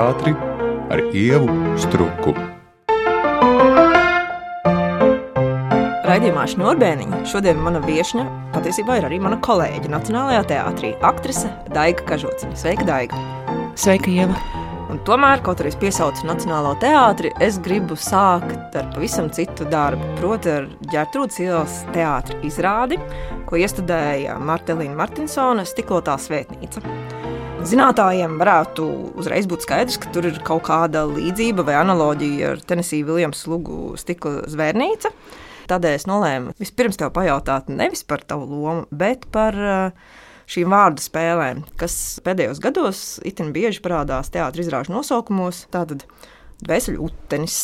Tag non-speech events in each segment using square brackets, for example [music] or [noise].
teātri ar Ievu Struku. Raidījumā Šņurbēniņa šodien mana viesņa patiesībā ir arī mana kolēģe Nacionālajā teātrī, aktrise Daiga Kažociņa. Sveika, Daiga! Sveika, Ieva! Un tomēr, kaut arī es piesaucu Nacionālo teātri, es gribu sākt ar pavisam citu darbu. Proti, ar ģērbtrūdas ielas teātra izrādi, ko iestudēja Martelīna Martinsona Stiklotā svētnīca. Zinātājiem varētu uzreiz būt skaidrs, ka tur ir kaut kāda līdzība vai analoģija ar Tennessee Viljams lugu stikla zvērnīca. Tādēļ es nolēmu vispirms tev pajautāt nevis par tavu lomu, bet par uh, šīm vārdu spēlēm, kas pēdējos gados itin bieži parādās teātris izrāžu nosaukumos. Tātad Vēseļu utenis,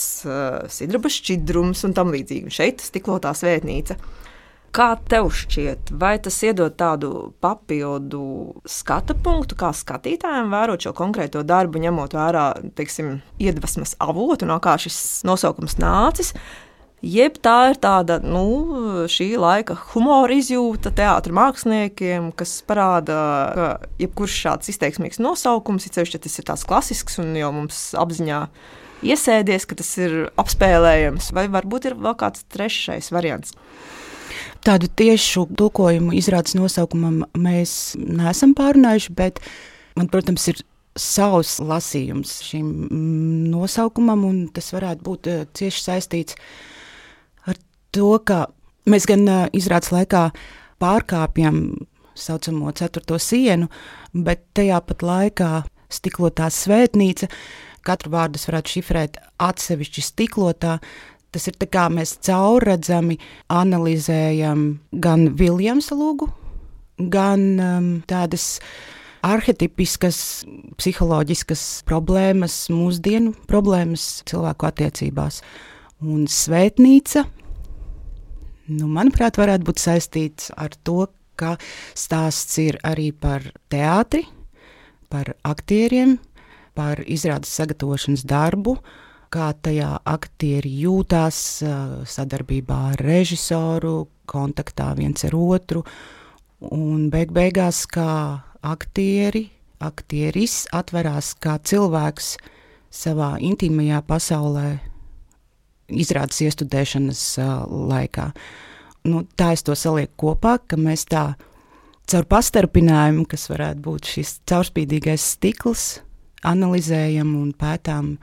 sidraba šķidrums un tam līdzīgi. Šeit stiklotā svētnīca. Kā tev šķiet, vai tas iedod tādu papildu skatu punktu, kā skatītājiem vērot šo konkrēto darbu, ņemot vērā, teiksim, iedvesmas avotu, no kā šis nosaukums nācis, Jeb tā ir tāda nu, šī laika humora izjūta teātris māksliniekiem, kas parāda, ka jebkurš šāds izteiksmīgs nosaukums, it sevišķi tas ir tāds klasisks un jau mums apziņā iesēdies, ka tas ir apspēlējams, vai varbūt ir vēl kāds trešais variants. Tādu tiešu tulkojumu izrādes nosaukumam mēs neesam pārunājuši, bet man, protams, ir savs lasījums šim nosaukumam, un tas varētu būt eh, cieši saistīts ar to, ka mēs gan uh, izrādes laikā pārkāpjam saucamo ceturto sienu, bet tajā pat laikā stiklotā svētnīca, katru vārdu varētu šifrēt atsevišķi stiklotā. Tas ir tā kā mēs caurredzami analizējam gan Viljamsa lūgu, gan um, tādas arhetipiskas, psiholoģiskas problēmas, mūsdienu problēmas cilvēku attiecībās. Un svētnīca nu, manuprāt, varētu būt saistīts ar to, ka stāsts ir arī par teātri, par aktieriem, par izrādes sagatavošanas darbu, kā tajā aktieri jūtās sadarbībā ar režisoru, kontaktā viens ar otru, un beig beigās kā aktieri, aktieris atverās kā cilvēks savā intīmajā pasaulē izrādes iestudēšanas uh, laikā. Nu, tā es to salieku kopā, ka mēs tā caur pastarpinājumu, kas varētu būt šis caurspīdīgais stikls, analizējam un pētām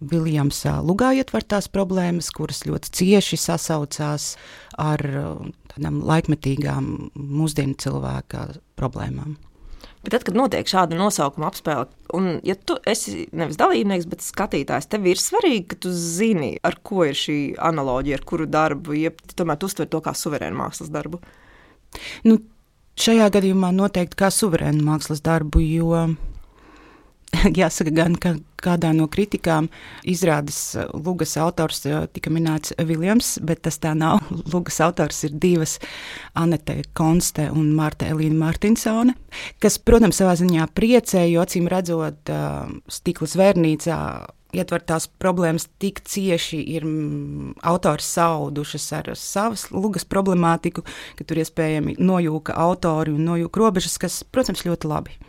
Viljamsā lugā ietvertās problēmas, kuras ļoti cieši sasaucās ar tādām laikmetīgām mūsdienu cilvēka problēmām. Bet tad, kad notiek šāda nosaukuma apspēle, un ja tu esi nevis dalībnieks, bet skatītājs, tev ir svarīgi, ka tu zini, ar ko ir šī analoģija, ar kuru darbu, ja tomēr tu uztver to kā suverēnu mākslas darbu. Nu, šajā gadījumā noteikti kā suverēnu mākslas darbu, jo [laughs] Jāsaka, gan ka kādā no kritikām izrādes uh, Lūgas autors uh, tika minēts Viljams, bet tas tā nav. [laughs] Lūgas autors ir divas Anete Konste un Marta Elīna Martinsone, kas, protams, savā ziņā priecē, jo acīm redzot uh, stikla zvērnīcā ietvertās problēmas tik cieši ir mm, autors saudušas ar savas lugas problemātiku, ka tur iespējami nojūka autori un nojūka robežas, kas, protams, ļoti labi.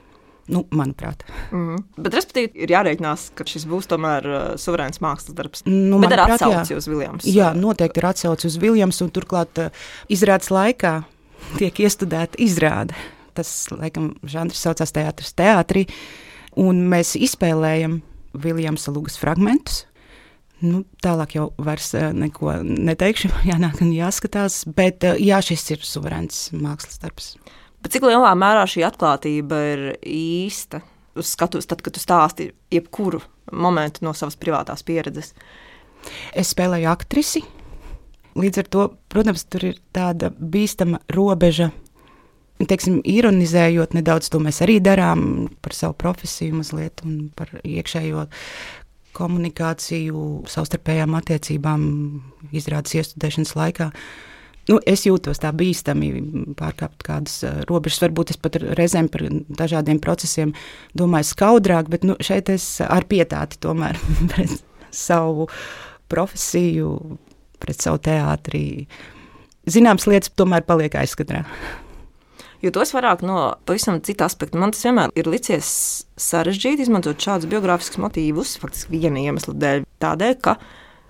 Nu, manuprāt. Mm -hmm. Bet, respektīvi, ir jārēķinās, ka šis būs tomēr uh, suverēns mākslas darbs. Nu, Bet ar atsauci uz Viljamsu. Jā, noteikti ir atsauci uz Viljamsu, un turklāt uh, izrādes laikā [laughs] tiek iestudēta izrāde. Tas, laikam, žanrs saucās teātris teātrī, un mēs izspēlējam Viljamsa lugas fragmentus. Nu, tālāk jau vairs uh, neko neteikšu, [laughs] jānāk un jāskatās, bet uh, jā, šis ir suverēns mākslas darbs. Bet cik lielā mērā šī atklātība ir īsta uz skatuves, tad, kad tu stāsti jebkuru momentu no savas privātās pieredzes? Es spēlēju aktrisi. Līdz ar to, protams, tur ir tāda bīstama robeža. Teiksim, ironizējot nedaudz, to mēs arī darām par savu profesiju, mazliet par iekšējo komunikāciju, savstarpējām attiecībām, izrādes iestudēšanas laikā. Uh, nu, es jūtos tā bīstami pārkāpt kādas robežas. Varbūt es pat reizēm par dažādiem procesiem domāju skaudrāk, bet nu, šeit es ar pietāti tomēr [laughs] pret savu profesiju, pret savu teātrī. Zināmas lietas tomēr paliek aizskatrā. Jo tos vairāk no pavisam cita aspekta. Man tas vienmēr ir licies sarežģīti izmantot šādus biogrāfiskus motīvus, faktiski viena iemesla dēļ. Tādēļ, ka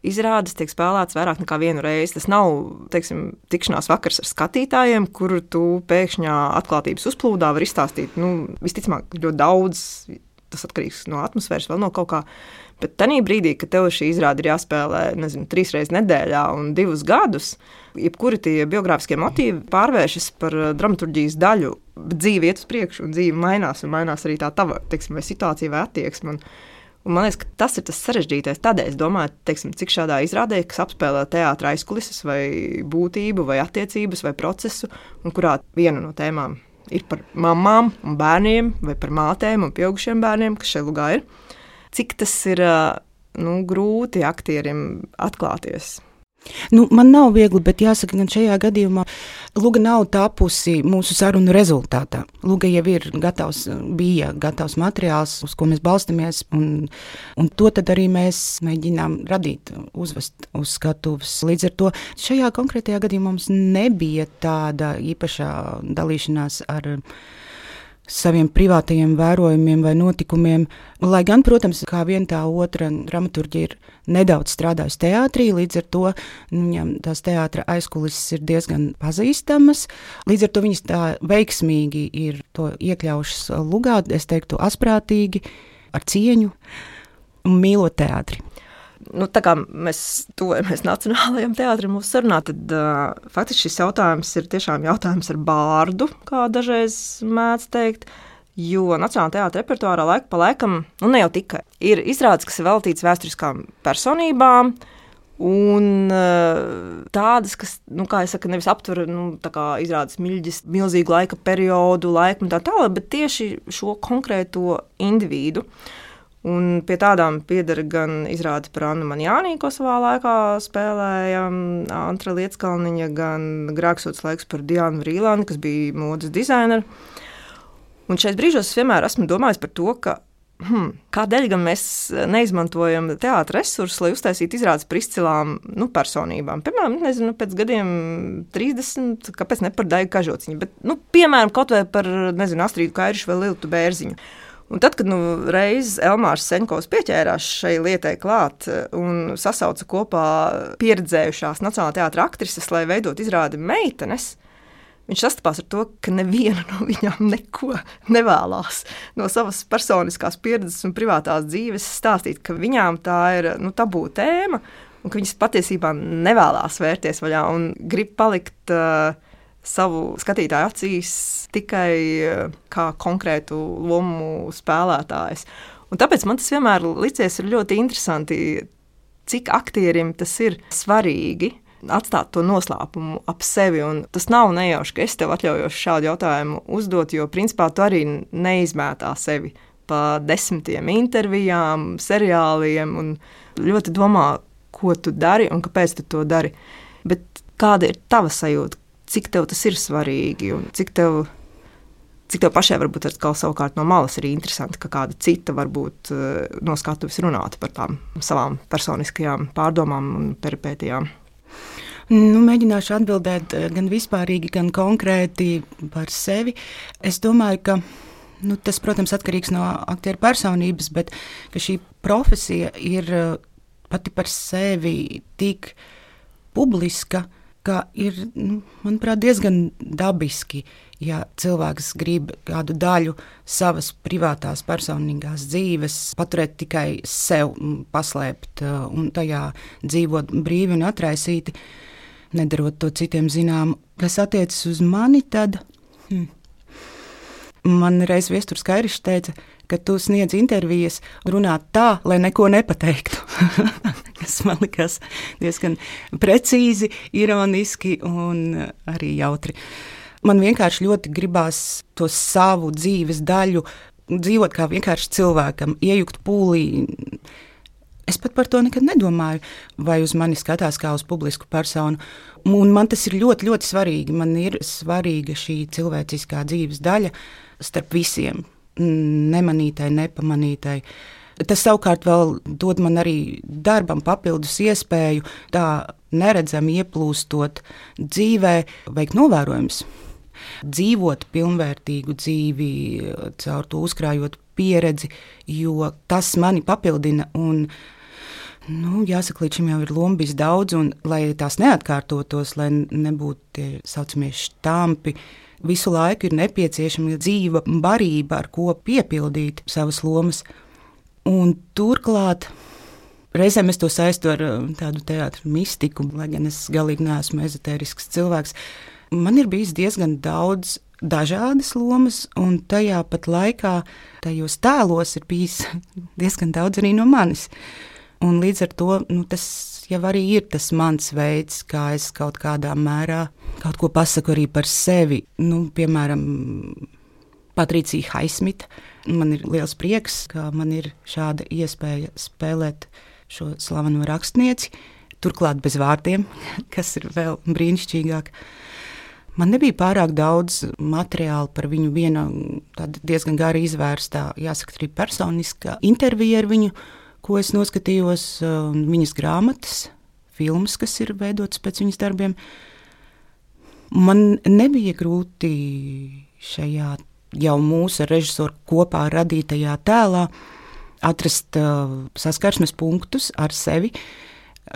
izrādes tiek spēlētas vairāk nekā vienu reizi. Tas nav teiksim, tikšanās vakars ar skatītājiem, kur tu pēkšņā atklātības uzplūdā var izstāstīt nu, visticamāk ļoti daudz. Tas atkarīgs no atmosfēras, vēl no kaut kā. Bet tajā brīdī, kad tev šī izrāde ir jāspēlē nezinu, trīs reizes nedēļā un divus gadus, jebkuri tie biogrāfiskie motīvi pārvēršas par eh, dramaturgijas daļu. Dzīve iet uz priekšu, un dzīve mainās, un mainās arī tā tava teiksim, vai situācija vai attieksme. Un, un man liekas, ka tas ir tas sarežģītais. Tādēļ es domāju, teiksim, cik šādā izrādē, kas apspēlē teātris aizkulises, vai būtību, vai attiecības, vai procesu, un kurā viena no tēmām ir par mamām un bērniem, vai par mātēm un pieaugušiem bērniem, kas šeit lugā ir cik tas ir nu, grūti aktierim atklāties. Nu, man nav viegli, bet jāsaka, ka šajā gadījumā Lūga nav tapusi mūsu sarunu rezultātā. Lūga jau ir gatavs, bija gatavs materiāls, uz ko mēs balstāmies, un, un to arī mēs mēģinām radīt, uzvest uz skatuves. Līdz ar to šajā konkrētajā gadījumā mums nebija tāda īpašā dalīšanās ar viņu saviem privātajiem vērojumiem vai notikumiem. Lai gan, protams, kā viena tā otra dramaturgi ir nedaudz strādājusi teātrī, līdz ar to nu, viņam tās teātras aizkulises ir diezgan pazīstamas. Līdz ar to viņas tā veiksmīgi ir to iekļaujušas lugā, es teiktu, asprātīgi, ar cieņu un mīlot teātri nu, tā kā mēs tuvojamies [laughs] Nacionālajiem teātrim mūsu sarunā, tad uh, faktiski šis jautājums ir tiešām jautājums ar bārdu, kā dažreiz mēdz teikt. Jo Nacionālajā teātrī repertuārā laika pa laikam, nu ne jau tikai, ir izrādes, kas ir veltītas vēsturiskām personībām, Un uh, tādas, kas, nu, kā jau teicu, nevis aptver nu, izrādes miļģis, milzīgu laika periodu, laiku un tā tālāk, bet tieši šo konkrēto individu. Uh, Un pie tādām pieder gan izrāde par Annu Manjānī, ko savā laikā spēlēja Antra Lietskalniņa, gan Grāksots laiks par Diānu Rīlānu, kas bija modes dizainera. Un šeit brīžos es vienmēr esmu domājis par to, ka hmm, kādēļ gan mēs neizmantojam teātris resursus, lai uztaisītu izrādes par izcilām nu, personībām. Piemēram, nezinu, pēc gadiem 30, kāpēc ne par Daigu Kažociņu, bet, nu, piemēram, kaut vai par, nezinu, Astrīdu Kairišu vai Liltu Bērziņu. Un tad, kad nu, reiz Elmārs Senkovs pieķērās šai lietai klāt eh, un sasauca kopā pieredzējušās Nacionālā teātra aktrises, lai veidot izrādi meitenes, viņš sastapās ar to, ka neviena no viņām neko nevēlas no savas personiskās pieredzes un privātās dzīves stāstīt, ka viņām tā ir nu, tabū tēma un ka viņas patiesībā nevēlas vērties vaļā un grib palikt uh, savu skatītāju acīs tikai eh, kā konkrētu lomu spēlētājs. Un tāpēc man tas vienmēr licies ļoti interesanti, cik aktierim tas ir svarīgi. Atstāt to noslēpumu ap sevi. Tas nav nejauši, ka es tev atļaujos šādu jautājumu uzdot, jo principā tu arī neizmētā sevi pa desmitiem intervijām, seriāliem un ļoti domā, ko tu dari un kāpēc tu to dari. Bet kāda ir tava sajūta? Cik tev tas ir svarīgi un cik tev. Cik tev pašai varbūt atkal savukārt no malas ir interesanti, ka kāda cita varbūt eh, no skatuves runātu par tām savām personiskajām pārdomām un peripētijām? Nu, mēģināšu atbildēt eh, gan vispārīgi, gan konkrēti par sevi. Es domāju, ka nu, tas, protams, atkarīgs no aktieru personības, bet šī profesija ir eh, pati par sevi tik publiska, ka ir, nu, manuprāt, diezgan dabiski, ja cilvēks grib kādu daļu savas privātās, personīgās dzīves paturēt tikai sev, paslēpt uh, un tajā dzīvot brīvi un atraisīti, nedarot to citiem zinām. Kas attiecas uz mani, tad hmm, man reiz viesturs Kairišs teica, ka tu sniedz intervijas runāt tā, lai neko nepateiktu. [laughs] kas man likās diezgan precīzi, ironiski un arī jautri. Man vienkārši ļoti gribās to savu dzīves daļu, dzīvot kā vienkārši cilvēkam, iejukt pūlī. Es pat par to nekad nedomāju, vai uz mani skatās kā uz publisku personu. Un man tas ir ļoti, ļoti svarīgi. Man ir svarīga šī cilvēciskā dzīves daļa starp visiem nemanītai, nepamanītai. Tas savukārt dod man arī darbam papildus iespēju tā neredzami ieplūstot dzīvē, veikt novērojumus. dzīvot pilnvērtīgu dzīvi, caur to uzkrājot pieredzi, jo tas mani papildina. Un, Nu, jāsaka, līdz šim jau ir loma bijis daudz, un lai tās neatkārtotos, lai nebūtu tie saucamie štampi, visu laiku ir nepieciešama dzīva barība, ar ko piepildīt savas lomas. Un turklāt Reizēm es to saistu ar um, tādu teātrus mistiku, lai gan es galīgi neesmu ezotērisks cilvēks. Man ir bijis diezgan daudz dažādas lomas, un tajā pat laikā tajos tēlos ir bijis [laughs] diezgan daudz arī no manis. Un līdz ar to nu, tas jau arī ir tas mans veids, kā es kaut kādā mērā kaut ko pasaku arī par sevi. Nu, piemēram, Patricija Haismita. Man ir liels prieks, ka man ir šāda iespēja spēlēt šo slaveno rakstnieci, turklāt bez vārdiem, [laughs] kas ir vēl brīnišķīgāk. Man nebija pārāk daudz materiāla par viņu, viena diezgan gara izvērstā, jāsaka, arī personiska intervija ar viņu, ko es noskatījos, viņas grāmatas, filmas, kas ir veidotas pēc viņas darbiem. Man nebija grūti šajā jau mūsu režisoru kopā radītajā tēlā atrast uh, saskarsmes punktus ar sevi.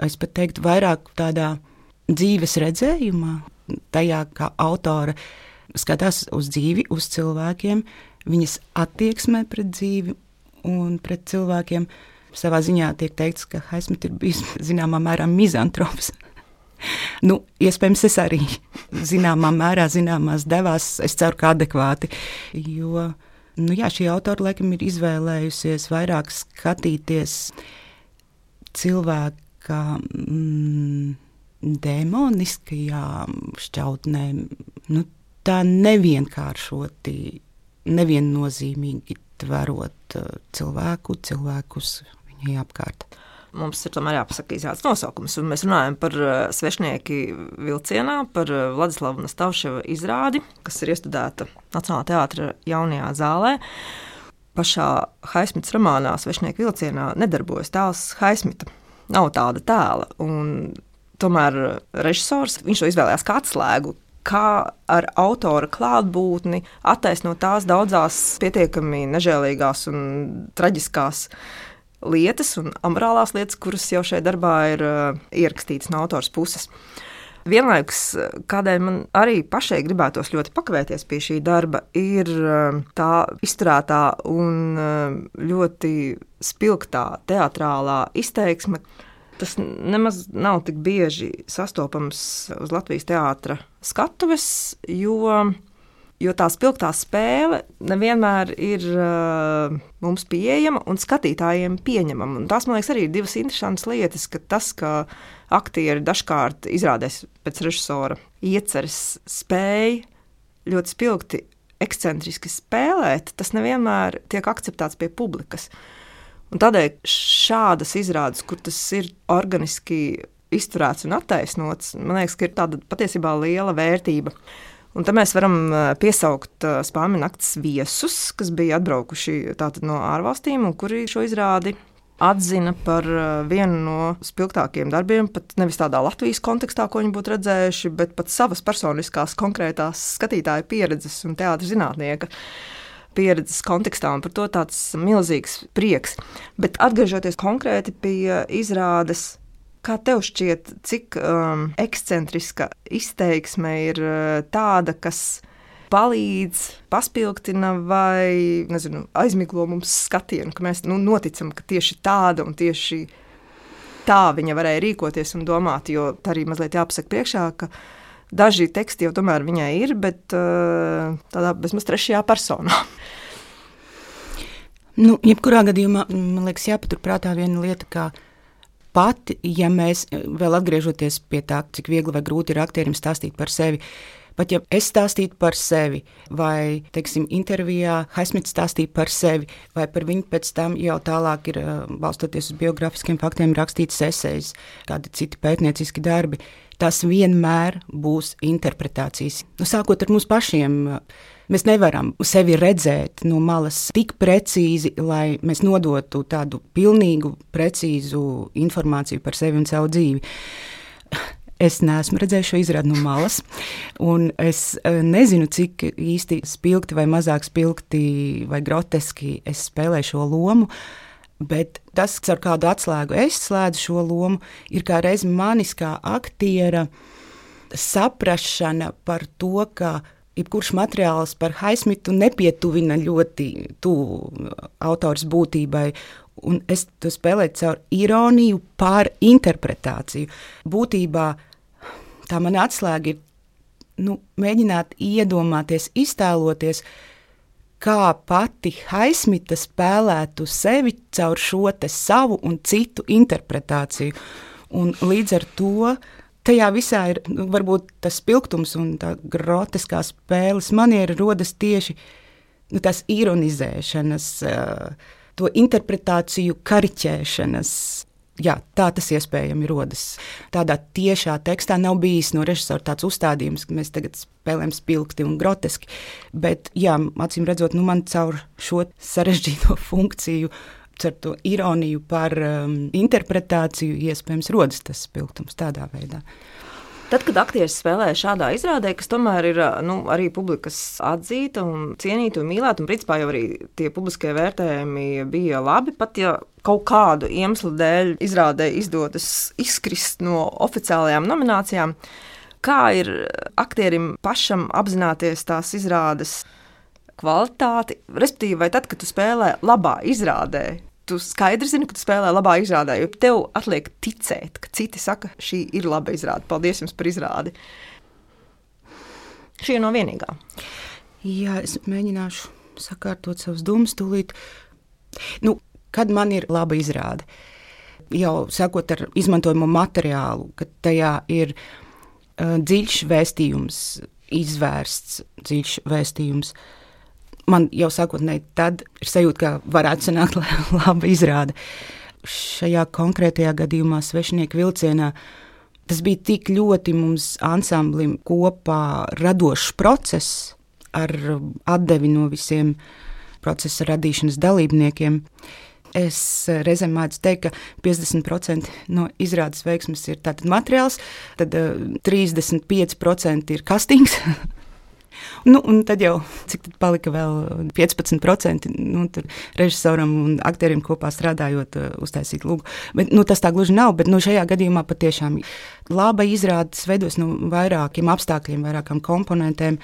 Es pat teiktu, vairāk tādā dzīves redzējumā, tajā, kā autore skatās uz dzīvi, uz cilvēkiem, viņas attieksmē pret dzīvi un pret cilvēkiem. Savā ziņā tiek teikts, ka Haismits ir bijis zināmā mērā mizantrops. nu, iespējams, es arī zināmā mērā, zināmās devās, es ceru, ka adekvāti. Jo Nu, jā, šī autora laikam ir izvēlējusies vairāk skatīties cilvēka mm, demoniskajām šķautnēm, nu, tā nevienkāršoti, neviennozīmīgi tverot uh, cilvēku, cilvēkus apkārt mums ir tomēr jāpasaka īsāds nosaukums. Mēs runājam par uh, svešnieki vilcienā, par uh, Vladislavu Nastavševa izrādi, kas ir iestudēta Nacionālā teātra jaunajā zālē. Pašā Haismita romānā Svešnieku vilcienā nedarbojas tēls Haismita. Nav tāda tēla. Un tomēr režisors to izvēlējās kā atslēgu, kā ar autora klātbūtni attaisnot tās daudzās pietiekami nežēlīgās un traģiskās lietas un amorālās lietas, kuras jau šajā darbā ir uh, ierakstītas no autors puses. Vienlaikus, kādēļ man arī pašai gribētos ļoti pakavēties pie šī darba, ir uh, tā izturētā un ļoti spilgtā teātrālā izteiksme. Tas nemaz nav tik bieži sastopams uz Latvijas teātra skatuves, jo Jo tā spilgtā spēle nevienmēr ir uh, mums pieejama un skatītājiem pieņemama. Un tās, man liekas, arī ir divas interesantas lietas, ka tas, ka aktieri dažkārt izrādēs pēc režisora ieceres spēju ļoti spilgti, ekscentriski spēlēt, tas nevienmēr tiek akceptēts pie publikas. Un tādēļ šādas izrādes, kur tas ir organiski izturēts un attaisnots, man liekas, ka ir tāda patiesībā liela vērtība. Un tad mēs varam piesaukt spāņu naktas viesus, kas bija atbraukuši no ārvalstīm un kuri šo izrādi atzina par vienu no spilgtākajiem darbiem, pat nevis tādā Latvijas kontekstā, ko viņi būtu redzējuši, bet pat savas personiskās, konkrētās skatītāja pieredzes un teātris zinātnieka pieredzes kontekstā, un par to tāds milzīgs prieks. Bet atgriežoties konkrēti pie izrādes Kā tev šķiet, cik um, ekscentriska izteiksme ir uh, tāda, kas palīdz, paspilgtina vai nezinu, aizmiglo mums skatienu, ka mēs nu, noticam, ka tieši tāda un tieši tā viņa varēja rīkoties un domāt, jo tā arī mazliet jāpasaka priekšā, ka daži teksti jau tomēr viņai ir, bet uh, tādā bezmaz trešajā personā. [laughs] Nu, jebkurā gadījumā man liekas, jāpaturprātā viena lieta, kā pat, ja mēs vēl atgriežoties pie tā, cik viegli vai grūti ir aktierim stāstīt par sevi. Pat ja es stāstītu par sevi, vai, teiksim, intervijā Haismits stāstīja par sevi, vai par viņu pēc tam jau tālāk ir, balstoties uz biogrāfiskiem faktiem, rakstīts esejas, kādi citi pētnieciski darbi, tas vienmēr būs interpretācijas. Nu, sākot ar mums pašiem, Mēs nevaram sevi redzēt no malas tik precīzi, lai mēs nodotu tādu pilnīgu, precīzu informāciju par sevi un savu dzīvi. Es neesmu redzējis šo izrādi no malas, un es uh, nezinu, cik īsti spilgti vai mazāk spilgti vai groteski es spēlēju šo lomu. Bet tas, ar kādu atslēgu es slēdzu šo lomu, ir kā reiz manis kā aktiera saprašana par to, ka jebkurš materiāls par Haismitu nepietuvina ļoti tuvu autors būtībai. Un es to spēlēju caur ironiju, pār interpretāciju. Būtībā tā mana atslēga ir nu, mēģināt iedomāties, iztēloties, kā pati Haismita spēlētu sevi caur šo savu un citu interpretāciju. Un līdz ar to tajā visā ir nu, varbūt tas spilgtums un tā groteskā spēles maniera rodas tieši nu, tās ironizēšanas, to interpretāciju kariķēšanas. Jā, tā tas iespējams rodas. Tādā tiešā tekstā nav bijis no režisora tāds uzstādījums, ka mēs tagad spēlējam spilgti un groteski. Bet, jā, acīm redzot, nu man caur šo sarežģīto [laughs] funkciju ar to ironiju par um, interpretāciju iespējams rodas tas spilgtums tādā veidā. Tad, kad aktieris spēlē šādā izrādē, kas tomēr ir nu, arī publikas atzīta un cienīta un mīlēta, un principā jau arī tie publiskie vērtējumi bija labi, pat ja kaut kādu iemeslu dēļ izrādē izdodas izkrist no oficiālajām nominācijām, kā ir aktierim pašam apzināties tās izrādes kvalitāti, respektīvi, vai tad, kad tu spēlē labā izrādē, tu skaidri zini, ka tu spēlē labā izrādē, jo tev atliek ticēt, ka citi saka, šī ir laba izrāde. Paldies jums par izrādi. Šī ir no vienīgā. Jā, es mēģināšu sakārtot savus domas tūlīt. Nu, kad man ir laba izrāde? Jau sākot ar izmantojumu materiālu, kad tajā ir uh, dziļš vēstījums, izvērsts dziļš vēstījums. Uh, man jau sākotnēji tad ir sajūta, ka varētu sanākt [laughs] laba izrāde. Šajā konkrētajā gadījumā, svešinieku vilcienā, tas bija tik ļoti mums ansamblim kopā radošs process ar atdevi no visiem procesa radīšanas dalībniekiem. Es reizēm mācu teikt, ka 50% no izrādes veiksmes ir materiāls, tad 35% ir kastings, [laughs] Nu, un tad jau cik tad palika vēl 15% nu, režisoram un aktieriem kopā strādājot, uh, uztaisīt lūgu. Bet, nu, tas tā gluži nav, bet nu, šajā gadījumā patiešām laba izrādes veidos no nu, vairākiem apstākļiem, vairākām komponentēm.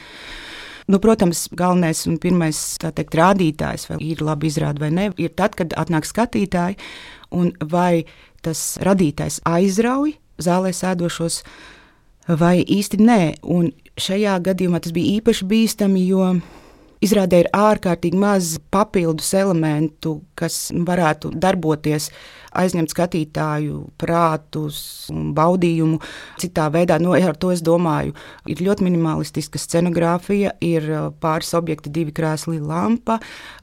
Nu, protams, galvenais un pirmais teikt, rādītājs, vai ir labi izrāda vai nē, ir tad, kad atnāk skatītāji un vai tas radītājs aizrauj zālē sēdošos vai īsti nē. Un šajā gadījumā tas bija īpaši bīstami, jo izrādē ir ārkārtīgi maz papildus elementu, kas varētu darboties, aizņemt skatītāju prātus un baudījumu citā veidā. No, nu, ar to es domāju, ir ļoti minimalistiska scenogrāfija, ir uh, pāris objekti, divi krēsli, lampa,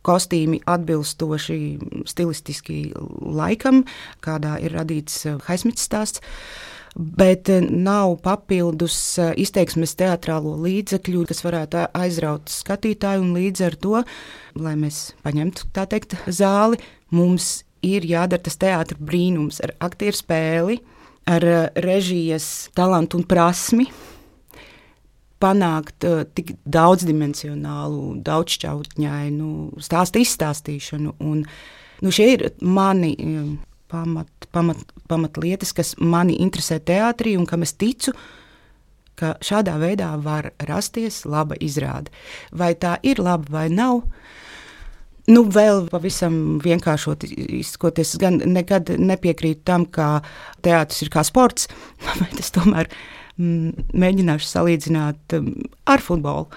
kostīmi atbilstoši stilistiski laikam, kādā ir radīts uh, Haismits stāsts bet eh, nav papildus eh, izteiksmes teātrālo līdzekļu, kas varētu aizraut skatītāju. Līdz ar to, lai mēs paņemtu teikt, zāli, mums ir jādara tas teātris brīnums ar aktieru spēli, ar eh, režijas talantu un prasmi. Panākt uh, tik daudzdimensionālu, daudzšķautņainu stāstu izstāstīšanu. Un, nu, šie ir mani pamat, pamat, pamatlietas, kas mani interesē teātrī un kam es ticu, ka šādā veidā var rasties laba izrāde. Vai tā ir laba vai nav? Nu, vēl pavisam vienkāršot izskoties, gan nekad nepiekrītu tam, ka teātris ir kā sports, [laughs] bet es tomēr mm, mēģināšu salīdzināt mm, ar futbolu.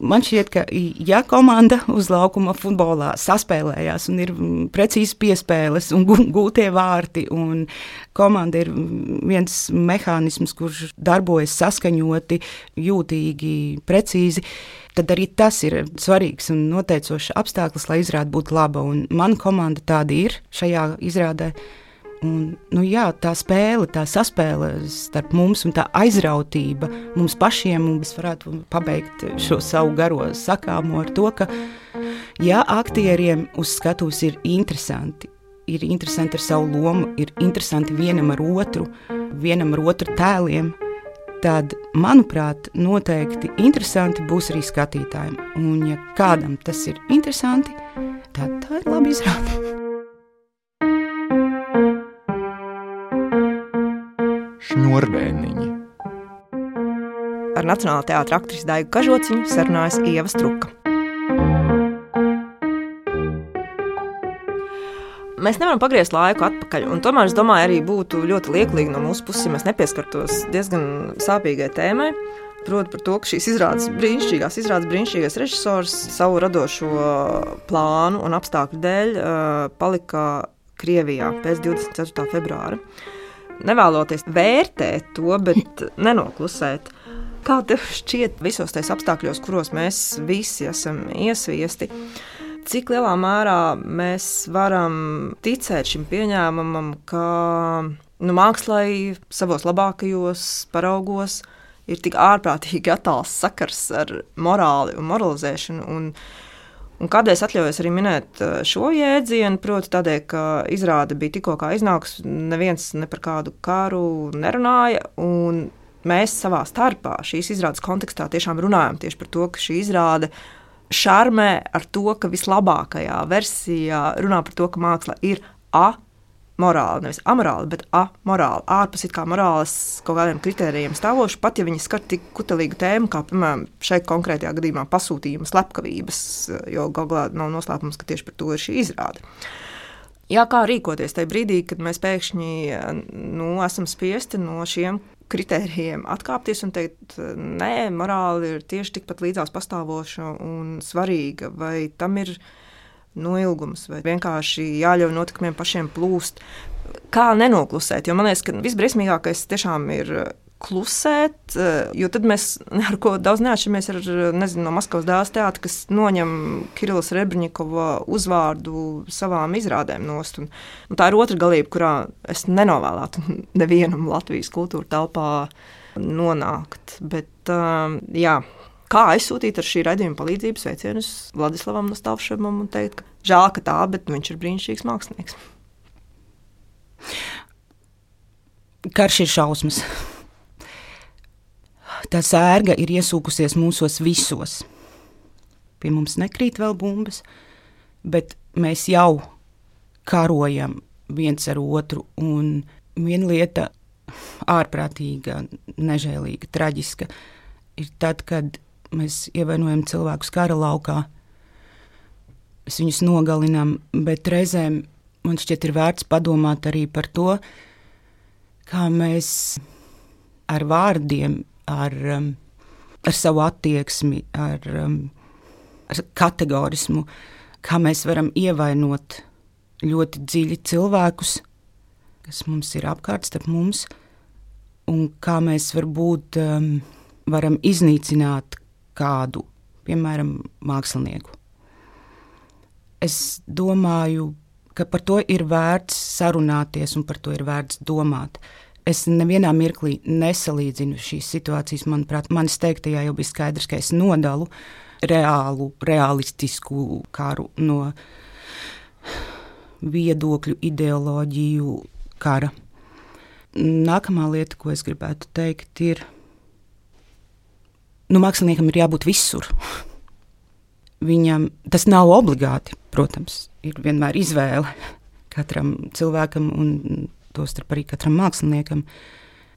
Man šķiet, ka ja komanda [laughs] uz laukuma futbolā saspēlējās un ir mm, precīzi piespēles un gūtie vārti, un komanda ir viens mehānisms, kurš darbojas saskaņoti, jūtīgi, precīzi, tad arī tas ir svarīgs un noteicošs apstākļus, lai izrāde būtu laba. Un mana komanda tāda ir šajā izrādē. Un, nu, jā, tā spēle, tā saspēle starp mums un tā aizrautība mums pašiem, un mēs varētu pabeigt šo savu garo sakāmu ar to, ka, ja aktieriem uz skatuves ir interesanti, ir interesanti ar savu lomu, ir interesanti vienam ar otru, vienam ar otru tēliem, tad, manuprāt, noteikti interesanti būs arī skatītājiem. Un, ja kādam tas ir interesanti, tad tā ir laba izrāde. Šņurbēniņi. Ar Nacionālā teātra aktrisi Daigu Kažociņu sarunājas Ieva Struka. Mēs nevaram pagriezt laiku atpakaļ, un tomēr es domāju, arī būtu ļoti lieklīgi no mūsu puses, ja mēs nepieskartos diezgan sāpīgai tēmai. Proti, par to, ka šīs izrādes brīnišķīgās, izrādes brīnišķīgais režisors savu radošo plānu un apstākļu dēļ uh, palika Krievijā pēc 24. februāra. Nevēloties vērtēt to, bet nenoklusēt. Kā tev šķiet visos tajos apstākļos, kuros mēs visi esam iesviesti? Cik lielā mērā mēs varam ticēt šim pieņēmumam, ka nu, mākslai savos labākajos paraugos ir tik ārprātīgi attāls sakars ar morāli un moralizēšanu. Un, Un kādēļ es atļaujos arī minēt uh, šo jēdzienu? Proti, tādēļ, ka izrāde bija tikko iznākusi, neviens ne par kādu karu nerunāja. Mēs savā starpā šīs izrādes kontekstā tiešām runājam tieši par to, ka šī izrāde šarmē ar to, ka vislabākajā versijā runā par to, ka māksla ir A morāli, nevis amorāli, bet amorāli, ārpus kā morāles kaut kādiem kritērijiem stāvoši, pat ja viņi skar tik kutelīgu tēmu, kā, piemēram, šeit konkrētajā gadījumā pasūtījuma slepkavības, jo galvā nav noslēpums, ka tieši par to ir šī izrāde. Jā, kā rīkoties tajā brīdī, kad mēs pēkšņi nu, esam spiesti no šiem kritērijiem atkāpties un teikt, nē, morāli ir tieši tikpat līdzās pastāvoša un svarīga, vai tam ir ielikās noilgums, vai vienkārši jāļauj notikumiem pašiem plūst. Kā nenoklusēt? Jo man liekas, ka visbriesmīgākais tiešām ir uh, klusēt, uh, jo tad mēs [laughs] ar ko daudz neatšķiramies ar nezinu, no Maskavas dēls teātra, kas noņem Kirillas Rebrņikova uzvārdu savām izrādēm nost. Un, un tā ir otra galība, kurā es nenovēlētu [laughs] nevienam Latvijas kultūra telpā nonākt. Bet, uh, jā, kā aizsūtīt ar šī raidījuma palīdzību sveicienus Vladislavam Nostāvšamam un teikt, ka žēl, ka tā, bet viņš ir brīnišķīgs mākslinieks. Karš ir šausmas. Tā sērga ir iesūkusies mūsos visos. Pie mums nekrīt vēl bumbas, bet mēs jau karojam viens ar otru. Un viena lieta, ārprātīga, nežēlīga, traģiska, ir tad, kad Mēs ievainojam cilvēkus kara laukā, mēs viņus nogalinām, bet reizēm man šķiet, ir vērts padomāt arī par to, kā mēs ar vārdiem, ar, um, ar savu attieksmi, ar, um, ar kategorismu, kā mēs varam ievainot ļoti dziļi cilvēkus, kas mums ir apkārt starp mums, un kā mēs varbūt um, varam iznīcināt kādu, piemēram, mākslinieku. Es domāju, ka par to ir vērts sarunāties un par to ir vērts domāt. Es nevienā mirklī nesalīdzinu šīs situācijas. Manuprāt, manis teiktajā jau bija skaidrs, ka es nodalu reālu, realistisku karu no viedokļu, ideoloģiju kara. Nākamā lieta, ko es gribētu teikt, ir nu, māksliniekam ir jābūt visur. Viņam tas nav obligāti, protams, ir vienmēr izvēle katram cilvēkam, un tostarp arī katram māksliniekam.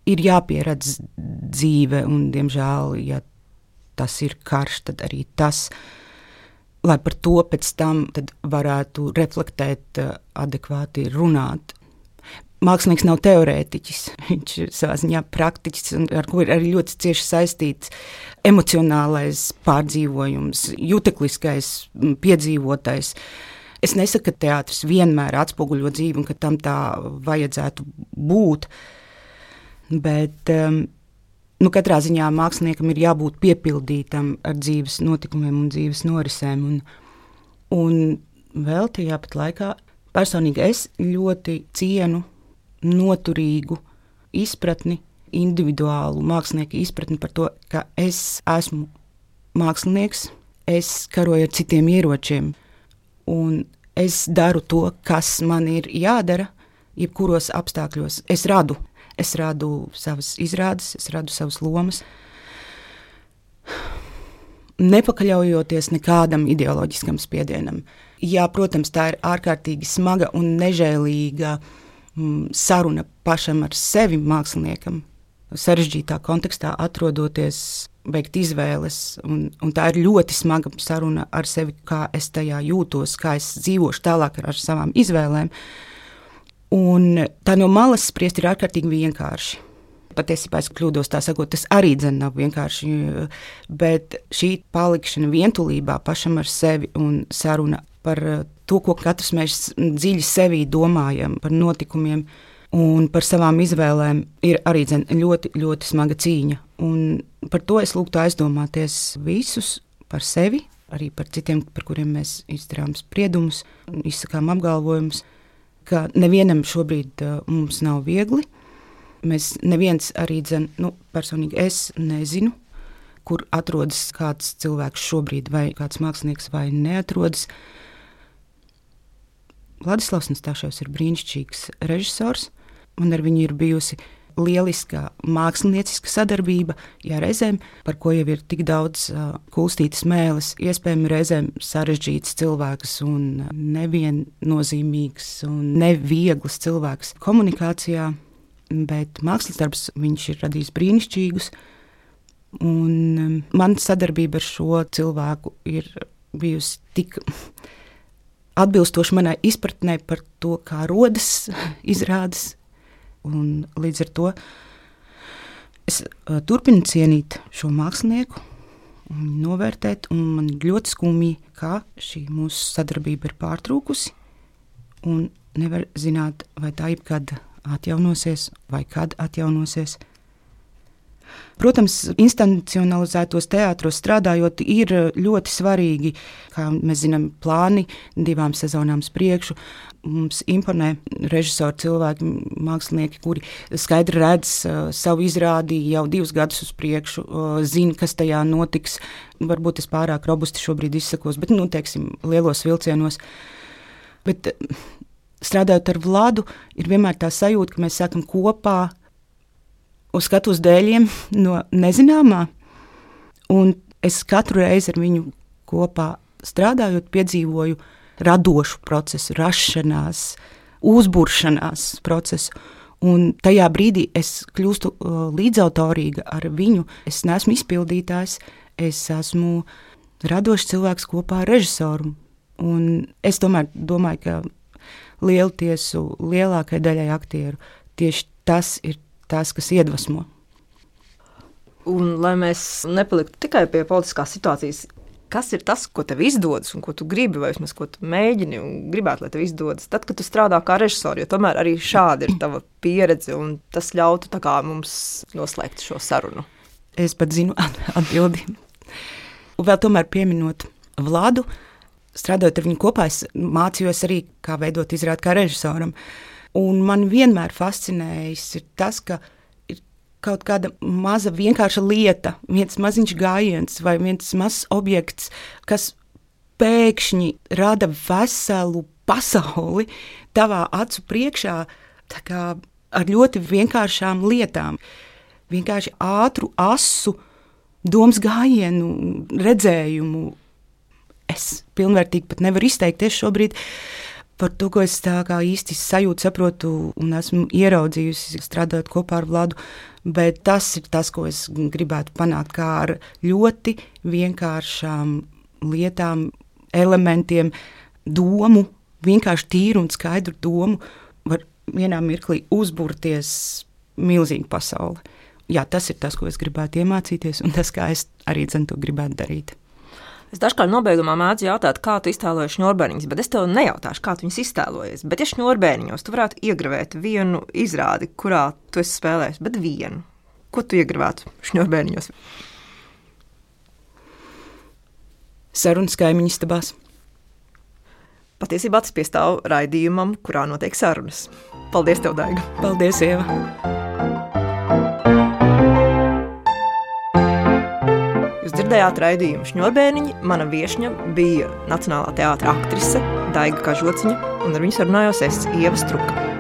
Ir jāpieredz dzīve, un, diemžēl, ja tas ir karš, tad arī tas, lai par to pēc tam varētu reflektēt, adekvāti runāt mākslinieks nav teorētiķis. [laughs] Viņš ir savā ziņā praktiķis, ar ko ir arī ļoti cieši saistīts emocionālais pārdzīvojums, jutekliskais piedzīvotais. Es nesaku, ka teātris vienmēr atspoguļo dzīvi un ka tam tā vajadzētu būt. Bet um, nu, katrā ziņā māksliniekam ir jābūt piepildītam ar dzīves notikumiem un dzīves norisēm. Un, un vēl tajā pat laikā personīgi es ļoti cienu noturīgu izpratni, individuālu mākslinieku izpratni par to, ka es esmu mākslinieks, es karoju ar citiem ieročiem, un es daru to, kas man ir jādara, jebkuros apstākļos. Es radu. es radu savas izrādes, es radu savas lomas. Nepakaļaujoties nekādam ideoloģiskam spiedienam. Jā, protams, tā ir ārkārtīgi smaga un nežēlīga mm, saruna pašam ar sevi, māksliniekam. Sarežģītā kontekstā atrodoties, veikt izvēles, un, un tā ir ļoti smaga saruna ar sevi, kā es tajā jūtos, kā es dzīvošu tālāk ar, ar savām izvēlēm. Un tā no malas spriest ir ārkārtīgi vienkārši. Patiesībā es kļūdos tā sakot, tas arī dzen nav vienkārši, bet šī palikšana vientulībā pašam ar sevi un saruna par to, ko katrs mēs dziļi sevī domājam, par notikumiem un par savām izvēlēm, ir arī dzen, ļoti, ļoti smaga cīņa. Un par to es lūgtu aizdomāties visus par sevi, arī par citiem, par kuriem mēs izdarām spriedumus, izsakām apgalvojumus ka nevienam šobrīd uh, mums nav viegli. Mēs neviens arī dzen, nu, personīgi es nezinu, kur atrodas kāds cilvēks šobrīd, vai kāds mākslinieks, vai neatrodas. Vladislavs Nastāševs ir brīnišķīgs režisors. Man ar viņu ir bijusi lieliska mākslinieca sadarbība, ja reizēm par ko jau ir tik daudz uh, kustītas mēlis, iespējams, reizēm sarežģīts cilvēks un neviennozīmīgs un neviegls cilvēks komunikācijā, bet mākslas darbs viņš ir radījis brīnišķīgus. Un um, man sadarbība ar šo cilvēku ir bijusi tik atbilstoša manai izpratnē par to, kā rodas [laughs] izrādes Un līdz ar to es uh, turpinu cienīt šo mākslinieku, novērtēt, un man ļoti skumji, kā šī mūsu sadarbība ir pārtrūkusi. Nevar zināt, vai tā jebkad atjaunosies, vai kad atjaunosies. Protams, institucionalizētos teātros strādājot, ir ļoti svarīgi, kā mēs zinām, plāni divām sezonām priekšu. Mums imponē režisori, cilvēki, mākslinieki, kuri skaidri redz uh, savu izrādi jau divus gadus uz priekšu, uh, zina, kas tajā notiks. Varbūt es pārāk robusti šobrīd izsakos, bet, nu, teiksim, lielos vilcienos. Bet, strādājot ar Vladu, ir vienmēr tā sajūta, ka mēs sākam kopā uz skatuves dēļiem no nezināmā. Un es katru reizi ar viņu kopā strādājot, piedzīvoju radošu procesu, rašanās, uzburšanās procesu. Un tajā brīdī es kļūstu uh, līdzautorīga ar viņu. Es neesmu izpildītājs, es esmu radošs cilvēks kopā ar režisoru. Un es tomēr domāju, ka lielu tiesu lielākajai daļai aktieru tieši tas ir tas, kas iedvesmo. Un, lai mēs nepaliktu tikai pie politiskās situācijas, kas ir tas, ko tev izdodas un ko tu gribi, vai vismaz ko tu mēģini un gribētu, lai tev izdodas. Tad, kad tu strādā kā režisors, jo tomēr arī šāda ir tava pieredze, un tas ļautu mums noslēgt šo sarunu. Es pat zinu atbildi. Un vēl tomēr pieminot Vladu, strādājot ar viņu kopā, es mācījos arī, kā veidot izrādi kā režisoram. Uh, Un man vienmēr fascinējis tas, ka ir kaut kāda maza vienkārša lieta, viens maziņš gājiens vai viens mazs objekts, kas pēkšņi rada veselu pasauli tavā acu priekšā, ar ļoti vienkāršām lietām. Vienkārši ātru, asu, domas gājienu, redzējumu. Es pilnvērtīgi pat nevaru izteikties šobrīd. Uh, par to, ko es tā kā īsti sajūtu, saprotu un esmu ieraudzījusi, strādājot kopā ar Vladu. Bet tas ir tas, ko es gribētu panākt, kā ar ļoti vienkāršām lietām, elementiem, domu, vienkārši tīru un skaidru domu, var vienā mirklī uzburties milzīga pasaule. Jā, tas ir tas, ko es gribētu iemācīties, un tas, kā es arī to gribētu darīt. Es dažkārt nobeigumā mēdzu jautāt, kā tu iztēlojies šņurbēniņus, bet es tev nejautāšu, kā tu viņus iztēlojies. Bet, ja šņurbēniņos tu varētu iegravēt vienu izrādi, kurā tu esi spēlējis, bet vienu, ko tu iegravētu šņurbēniņos? Sarunas kaimiņu istabās. Patiesībā tas piestāv raidījumam, kurā notiek sarunas. Paldies, tev, Daiga! Paldies, Ieva! Dzirdējāt raidījumu Šņurbēniņa. Mana viesņa bija Nacionālā teātra aktrise Daiga Kažociņa, un ar viņu sarunājos es Ieva Struka.